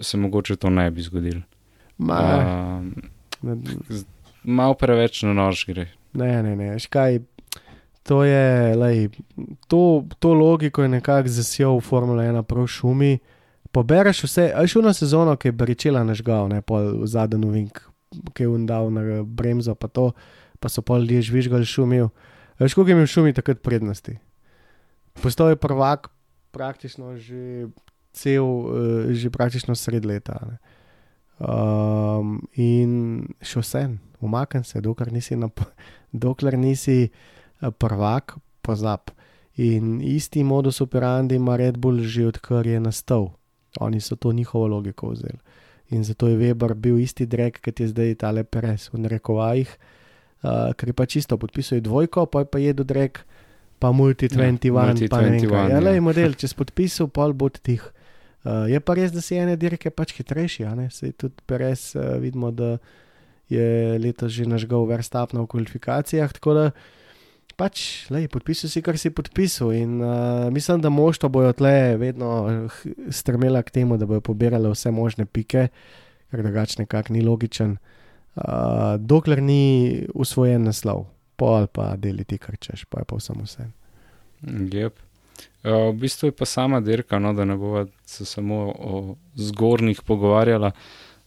se mogoče to ne bi zgodilo. Ma, Um, ne, Mal preveč na nož gre. ne, ne, ne, škaj. To je, lej, to, to logiko je nekako zasijal v Formule 1 prav šumi. Pobereš vse, a šel na sezono, ki je Baričela nažgal, ne pol zadnji novink, ki je undal na bremzo, pa to, pa so pol ljudje žvižgali šumil. Veš, koliko je imel šumi takrat prednosti? Postal je prvak praktično že cel, eh, že praktično sred leta. Ne. Um, in še vse, umaknem se, dokler nisi, na, dokler nisi prvak, pozab. In isti modus operandi ima Red Bull že odkar je nastal. Oni so to njihovo logiko vzeli. In zato je Weber bil isti drek, kot je zdaj tale Perez v narekovajih, uh, ker je pa čisto podpisal dvojko, pa je pa jedo drek, pa multi-21, Multi pa ne vem 21, kaj. Ja, ja. lej, model, če si podpisal, pol bo tih. Uh, je pa res, da si ene dirke pač hitrejši, a ne? Sej tudi Perez uh, vidimo, da je letos že nažgal Verstapna v kvalifikacijah, tako da pač, lej, podpisal si, kar si podpisal in uh, mislim, da moštvo bojo tle vedno strmela k temu, da bojo pobirale vse možne pike, ker drugače nekako ni logičen. Uh, dokler ni usvojen naslov, pol pa deli ti kar češ, pa je pa vsem vse. Yep. Uh, v bistvu je pa sama dirka, no, da ne bomo se samo o zgornjih pogovarjala.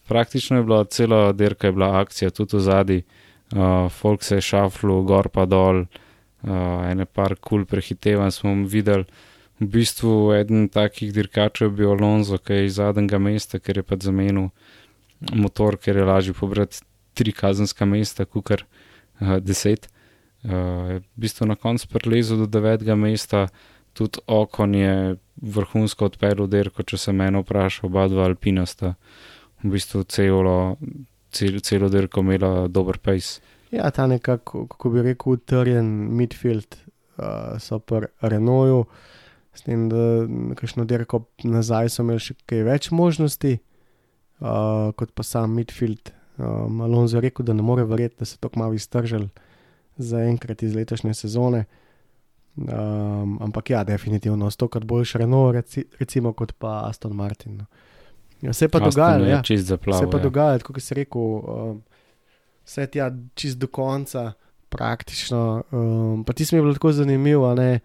Praktično je bila cela dirka, je bila akcija tudi v zadnji, uh, folk se je šaflo, gor pa dol, uh, ene par kul cool prehitevanj smo videli. V bistvu eden takih dirkačev je bil Alonso, ki je iz zadnjega mesta, ker je pa zamenil motor, ker je lažje pobrati tri kazenska mesta, kukar uh, deset. Uh, v bistvu na koncu prelezel do devetega mesta, tudi okon je vrhunsko odpeljal dirko, če se meni vpraša, oba dva alpina sta v bistvu celo, cel, celo dirko imela dober pace. Ja, ta nekako, kako bi rekel, utrjen midfield uh, so pri Renaultu, s tem, da nekajšno dirko nazaj so imeli še kaj več možnosti, uh, kot pa sam midfield. Um, Alonso je rekel, da ne more verjeti, da se to kmalo iztržil za enkrat iz letošnje sezone. Um, ampak ja, definitivno, stokrat boljši Renault, reci, recimo, kot pa Aston Martin. No. Ja, se pa dogajalo, ja. Zaplav, se pa ja. dogajalo, kot si rekel, um, vse tja čist do konca, praktično. Um, pa ti smo bili tako zanimivi, a ne.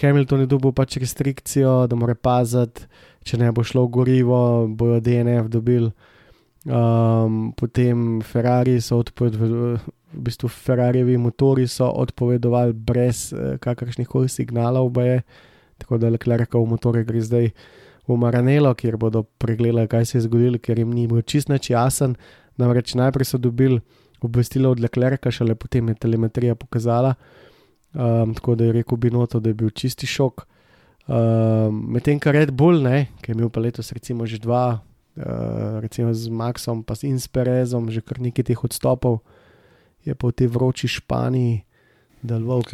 Hamilton je dobil pač restrikcijo, da mora paziti, če ne bo šlo v gorivo, bojo DNF dobil. Um, potem Ferrari so odpovedali, v bistvu Ferrarijevi motori so odpovedovali brez eh, kakršnih koli signalov, je, tako da Leclercov motor gre zdaj v Maranelo, kjer bodo pregledali, kaj se je zgodilo, ker jim ni bil čist nič jasen. Namreč najprej so dobili obvestilo od Leclerca, šele potem je telemetrija pokazala. Um, tako da je rekel Binoto, da je bil čisti šok. Um, Medtem, kar Red Bull, ne, ki je imel pa letos recimo že dva, uh, recimo z Maxom in s Perezom, že kar nekaj teh odstopov, je pa v tej vroči Španiji deloval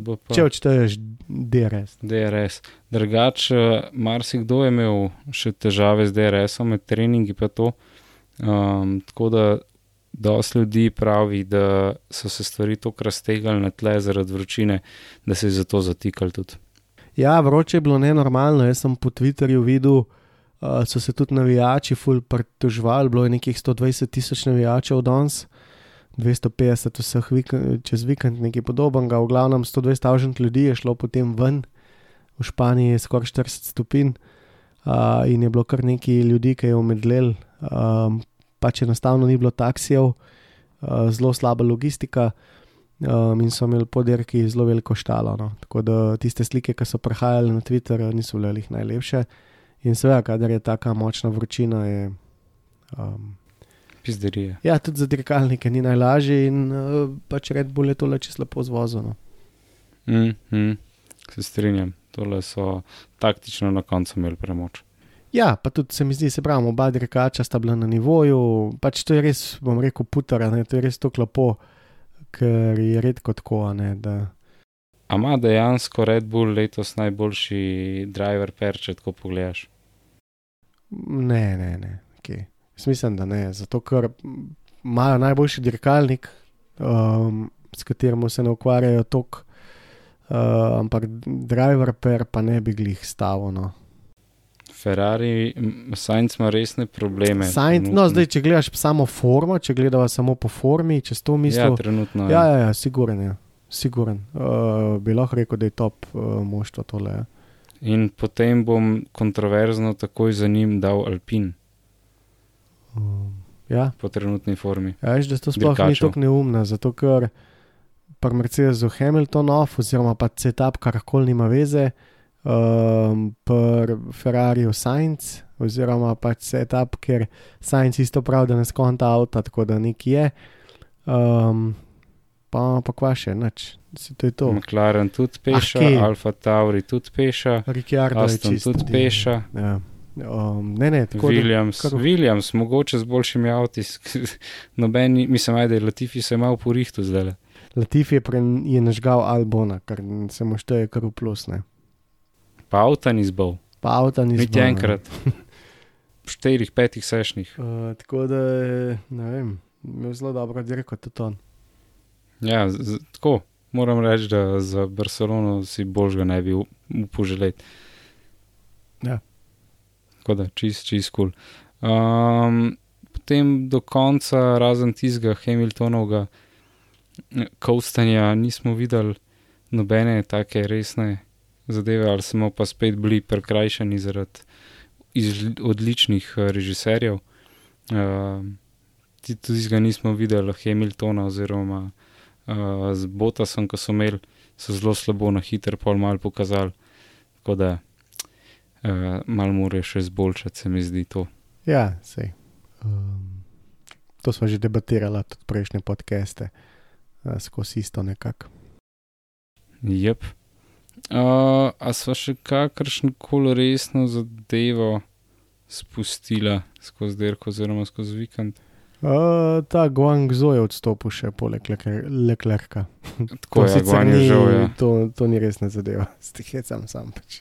bo pa. Če odšteješ DRS. DRS. Drugače, marsikdo je imel še težave z DRS-om med treningi, pa to. Um, tako da dosti ljudi pravi, da so se stvari tako raztegali na tle zaradi vročine, da se je zato zatikali tudi. Ja, vroče je bilo nenormalno. Jaz sem po Twitterju videl, uh, so se tudi navijači ful pritožvali, bilo je nekih 120 tisoč navijačev danes. 250 vseh vikend, čez vikend, nekaj podobnega, v glavnem 120 avžent ljudi je šlo potem ven, v Španiji je skoraj 40 stopinj uh, in je bilo kar nekaj ljudi, ki je omedlel, um, pač enostavno ni bilo taksijev, uh, zelo slaba logistika um, in so imeli podirki zelo veliko štalo. No. Tako da tiste slike, ki so prihajale na Twitter, niso bile jih najlepše. In seveda, kadar je tako močna vročina, je. Um, Pizderije. Ja, tudi za dirkalnike ni najlažje in uh, pač red bo le tole čisto lepo zvozano. Mm, mm, se strinjam, tole so taktično na koncu imeli premoč. Ja, pa tudi se mi zdi, se pravi, oba dirkača sta bila na nivoju, pač to je res, bom rekel, putara, ne, to je res to klepo, ker je redko tako, ne, da. A ima dejansko Red Bull letos najboljši driver per, če tako pogledaš? Ne, ne, ne, okay. Mislim, da ne, zato ker imajo najboljši dirkalnik, um, s katerim se ne ukvarjajo tok, uh, ampak driver per pa ne bi glih stavil. Ferrari, Sainz ima resne probleme. Sainz, no, zdaj, če gledaš samo formo, če gledaš samo po formi, če to misliš. Ja, trenutno. Ja, ja, ja siguren je. Siguren. Uh, bi lahko rekel, da je top uh, moštvo tole. Ja. In potem bom kontroverzno takoj za njim dal Alpin. Um, ja. Po trenutni formi. Ja, veš, da to sploh Dirkačev. ni tako neumno, zato ker pri Mercedesu Hamilton off, oziroma pa CETAP, karkoli nima veze, um, pri Ferrariu Sainz, oziroma pa CETAP, ker Sainz isto pravi, da ne skonta avta, tako da nek je. Um, pa pa kva še, nič. Se to je to. McLaren tudi peša, ah, Alfa Tauri tudi peša, Ricciardo Aston tudi peša. Ja. Um, ne, ne, tako Williams, da, kar... Williams, mogoče z boljšimi avti, nobeni, mislim, ajde, Latifi se je malo porihtu zdaj. Latifi je, pre, je nažgal Albona, kar se mu šteje kar v plus. Ne. Pa avta ni zbol. Pa avta ni zbol. Niti enkrat. V štirih, petih sešnih. Uh, tako da, ne vem, imel zelo dobro dirko tudi on. Ja, z, tako. Moram reči, da za Barcelono si božga ne bi upal želeti. Ja. Tako da, čist, čist kul. Cool. Um, potem do konca, razen tistega Hamiltonovega kostanja, nismo videli nobene take resne zadeve, ali smo pa spet bili prekrajšani zaradi izl- odličnih eh, režiserjev. Uh, tudi ga nismo videli, Hamiltona oziroma uh, z Botasom, ko so imeli, so zelo slabo na hiter pol mal pokazali. Tako da uh, malo more še zboljšati, se mi zdi to. Ja, sej. Um, to smo že debatirali, tudi prejšnje podcaste, uh, skozi isto nekako. Jep. Uh, a sva še kakršno koli resno zadevo spustila skozi dirko oziroma skozi vikend? Uh, ta Guangzhou je odstopil še poleg Leclerca. Tako je, Guan je žal. Ja. To, to ni resna zadeva, stihecam sam pač.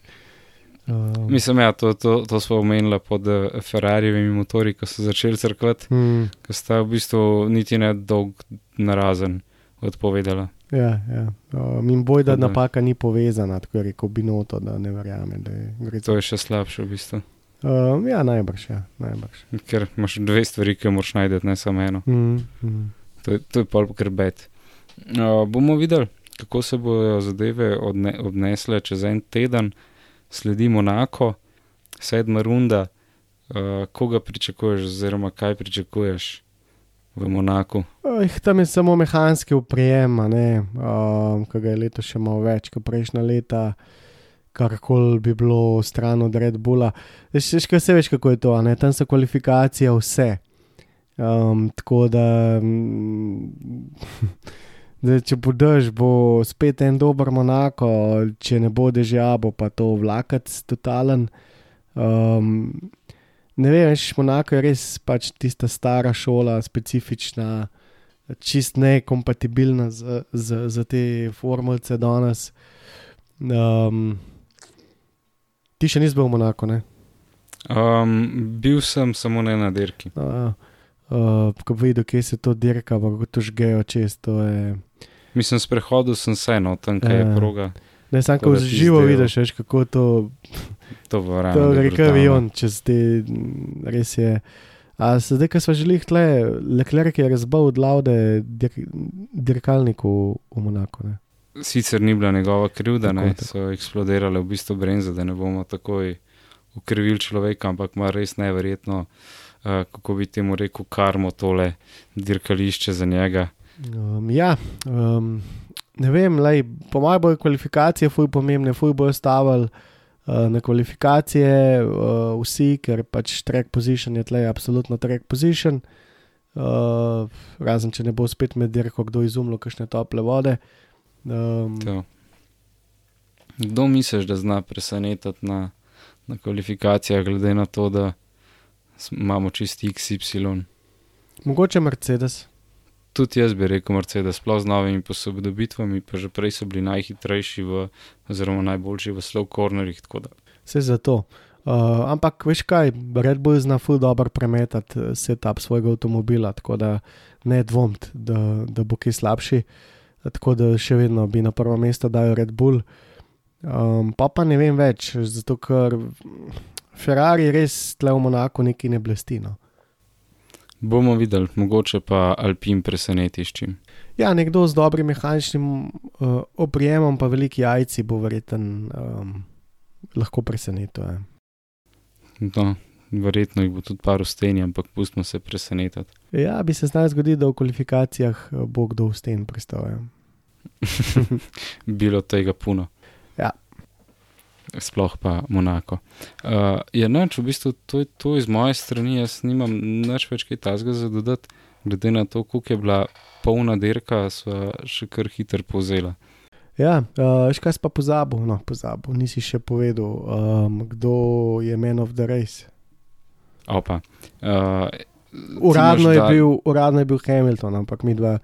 Uh, Mislim, ja, to, to, to smo omenili pod uh, Ferrarijevimi motori, ko so začeli crkvati, hmm. ko sta v bistvu niti ne dolg narazen odpovedala. Ja, ja. Uh, Min boj, da Tako da- napaka ni povezana, tako je rekel Binoto, da ne verjame, da je gre To je še slabše v bistvu. Uh, ja, najbrž, ja, najbrž. Ker imaš dve stvari, ki moraš najti, ne samo eno. Mm, mm. To je, to je pol krbet. Uh, bomo videli, kako se bodo zadeve odne, obnesle čez en teden, sledi Monako, sedma runda. Uh, koga pričakuješ, oziroma kaj pričakuješ v Monaku? Uh, tam je samo mehanski uprijem, uh, ki ga je letos še malo več kot prejšnja leta, karkoli bi bilo stran od Red Bulla. Še kaj se veš, kako je to, tam so kvalifikacije vse. Um, tako da, mm, da če boš, bo spet en dober Monako, če ne bo dežja, bo pa to vlakac totalen. Um, ne vem, veš, Monako je res pač tista stara šola, specifična, čist nekompatibilna z, z, z te formulce danes. Um, ti še nisi bil v Monaku, ne? Um, bil sem samo na dirki. Uh, uh, ko vidiš, kje se to dirka, pa kako to žgejo čez, to je. Mislim, sprehodil sem se no, tam, kaj je Ja. proga. Ne, samo Tako ko živo vidiš, veš, kako to. To bo To ravno. gre kot avion, čez te, m, res je. A sedaj, ko smo želeli tle, Leclerc je razbil od laude dir, dirkalniku v Monaku. Ne? Sicer ni bila njegova krivda, Tako, ne, tako. so eksplodirale v bistvu brenze, da ne bomo takoj ukrivili človeka, ampak ima res neverjetno, uh, kako bi temu rekel, karmo tole dirkališče za njega. Um, ja, um, ne vem, lej, po mojem bojo kvalifikacije fuj pomembne, fuj bojo stavili na kvalifikacije uh, vsi, ker pač track position je tleh, absolutno track position. Uh, razen če ne bo spet med dirko kdo izumil kakšne tople vode. Um, To. Kdo misliš, da zna presenetiti na, na kvalifikacijah, glede na to, da imamo čisti XY? mogoče Mercedes. Tudi jaz bi rekel, Mercedes, sploh z novimi posodobitvami, pa že prej so bili najhitrejši, v, oziroma najboljši v slow da Vse za to. Uh, ampak veš kaj, Red Bull zna ful dobro premetati eh, setup svojega avtomobila, tako da ne dvomiti, da, da bo kaj slabši. Tako da še vedno bi na prvo mesto dal Red Bull. Um, pa pa ne vem več, zato ker Ferrari res tle v Monaku neki ne blesti. Bomo videli, mogoče pa Alpin preseneti s čim. Ja, nekdo z dobrim mehaničnim uh, oprijemom, pa veliki jajci bo verjeten um, lahko presenetil. Ja. No, verjetno jih bo tudi par usteni, ampak pustimo se presenetiti. Ja, bi se znal zgoditi, da v kvalifikacijah eh, bo kdo v sten pristal. Ja. Bilo tega puno. Ja. Sploh pa Monako. Uh, je noč, v bistvu to to iz moje strani, jaz nimam nič več kaj tasga za dodati, glede na to, koliko je bila polna dirka, sva še kar hitro povzela. Ja, uh, še kaj pa pozabil, no, pozabil, nisi še povedal, um, kdo je man of the race. Opa. Uh, Uradno je, da, bil, uradno je bil Hamilton, ampak mi dva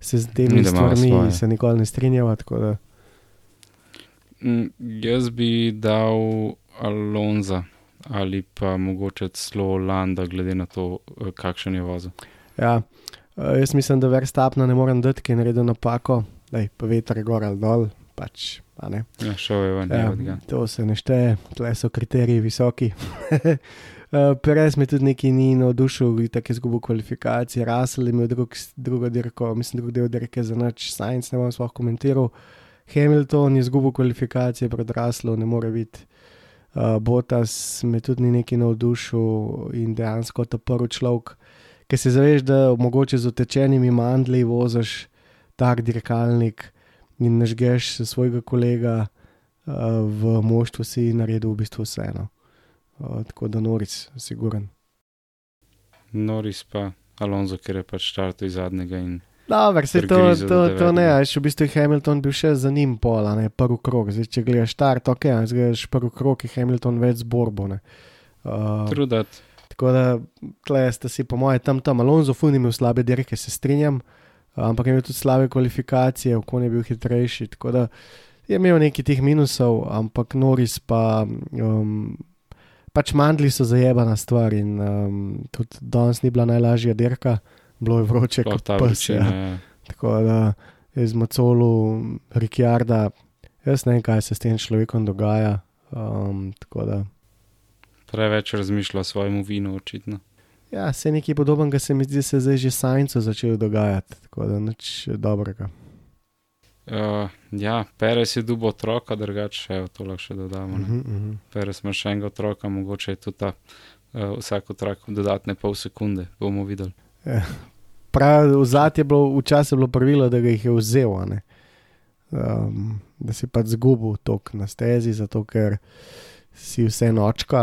se z temi stvarmi se nikoli ne strinjava. Da, Jaz bi dal Alonza ali pa mogoče celo Landa, glede na to, eh, kakšen je vozil. ja, uh, jaz mislim, da Verstapna ne morem dati, ker je naredil napako, Lej, pa veter je gor ali dol, pač. Ja, šel je ven, ja, to se ne šteje, tle so kriteriji visoki. Uh, Perez mi tudi neki ni navdušil, tako je izgubil kvalifikacije, Russell je imel drug, drugo dirko, mislim, drug del dirke za noč, Science ne bom sploh komentiral. Hamilton je izgubil kvalifikacije pred Russellom, ne more biti. Uh, Botas me tudi ni neki navdušil in dejansko ta prvi človek, ki se zaveš, da mogoče z utečenimi mandli voziš tak dirkalnik in nažgeš svojega kolega uh, v moštvu, si naredil v bistvu vseeno. Uh, tako da Noris, siguren. Noris pa Alonso, ker je pač štartil iz zadnjega in Dobro, se to, to, to ne, še v bistvu je Hamilton bil še za njim pola, ne prvi krok. Zdaj, če gledaš start, ok, a zdaj gledaš prvi krok, je Hamilton več zborbo. ne. Uh, trudat. tako da tle sta si, po mojem, tam tam Alonso funi imel slabe dirke, se strinjam, ampak je imel tudi slabe kvalifikacije, okon je bil hitrejši. Tako da je imel nekaj teh minusov, ampak Noris pa. Um, Pač mandli so zajebana stvar in um, tudi danes ni bila najlažja dirka, bilo je vroče kot ta pes. vročina. Ja. Ja. Tako da je z Macolu, Rikjarda, jaz ne vem, kaj se s tem človekom dogaja. Um, Preveč razmišlja o svojem vinu, očitno. ja, se nekaj podobnega se mi zdi, se je zdaj že sajnco začelo dogajati, tako da nič dobrega. Uh, ja, Perez je dubo otroka, drugače to lahko še dodamo. Uh Uh -huh, uh -huh. Perez ima še enega otroka, mogoče je tudi ta, uh, vsak otrok dodatne pol sekunde, bomo videli. Prav, v zadnjem je bilo, včasih je bilo pravilo, da ga jih je vzel, ne. um, da si pač zgubil tok na stezi, zato ker si vse nočka,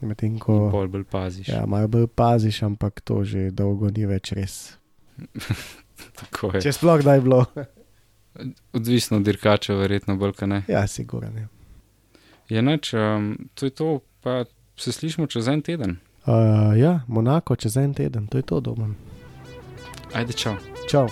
medtem ko pol bolj paziš. ja, malo bolj paziš, ampak to že dolgo ni več res. Je. Če sploh kdaj bilo. Odvisno od dirkača, verjetno bolj, kaj ne. Ja, siguren je. Je noč, um, to je to, pa se slišimo čez en teden. Uh, ja, Monako čez en teden, to je to doma. Ajde, čau. Čau.